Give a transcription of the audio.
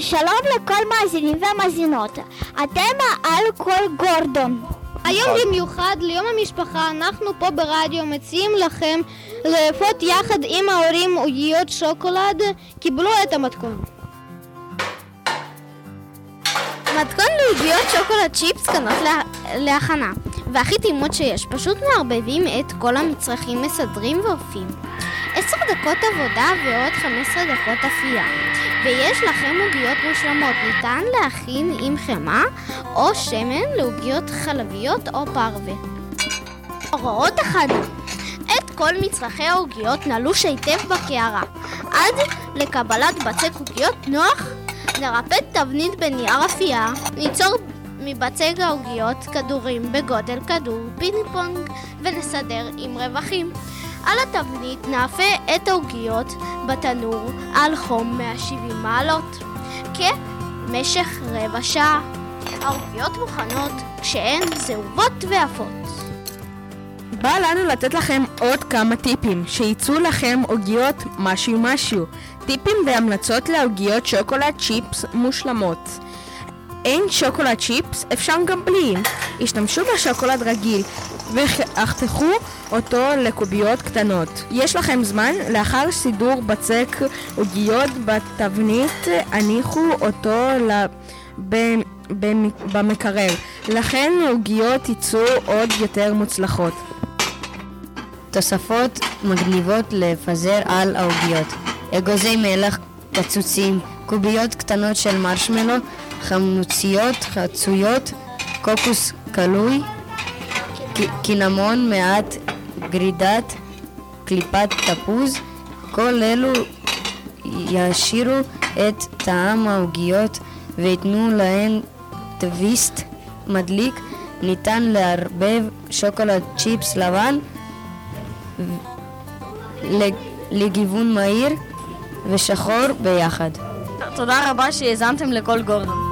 שלום לכל מאזינים והמאזינות, אתם על כל גורדון. היום במיוחד ליום המשפחה אנחנו פה ברדיו מציעים לכם לאפות יחד עם ההורים עוגיות שוקולד, קיבלו את המתכון. מתכון לעוגיות שוקולד צ'יפס קנות לה... להכנה והכי טעימות שיש, פשוט מערבבים את כל המצרכים, מסדרים ואופים. 10 דקות עבודה ועוד 15 דקות אפייה. ויש לכם עוגיות מושלמות, ניתן להכין עם חמאה או שמן לעוגיות חלביות או פרווה. הוראות אחדות את כל מצרכי העוגיות נלוש היטב בקערה. עד לקבלת בצק עוגיות נוח, נרפד תבנית בנייר אפייה, ניצור מבצק העוגיות כדורים בגודל כדור פינג פונג ונסדר עם רווחים. על התבנית נאפה את העוגיות בתנור על חום 170 מעלות כמשך רבע שעה. העוגיות מוכנות כשהן זהובות ועפות. בא לנו לתת לכם עוד כמה טיפים שיצאו לכם עוגיות משהו משהו טיפים והמלצות לעוגיות שוקולד צ'יפס מושלמות אין שוקולד צ'יפס, אפשר גם בלי. השתמשו בשוקולד רגיל והחתכו אותו לקוביות קטנות. יש לכם זמן, לאחר סידור בצק עוגיות בתבנית, הניחו אותו לב... במקרר. לכן עוגיות יצאו עוד יותר מוצלחות. תוספות מגניבות לפזר על העוגיות אגוזי מלח קצוצים, קוביות קטנות של מרשמלו, חמוציות חצויות, קוקוס קלוי, קינמון מעט, גרידת קליפת תפוז, כל אלו יעשירו את טעם העוגיות וייתנו להן טוויסט מדליק. ניתן לערבב שוקולד צ'יפס לבן לגיוון מהיר ושחור ביחד. תודה רבה שהאזנתם לכל גורדון.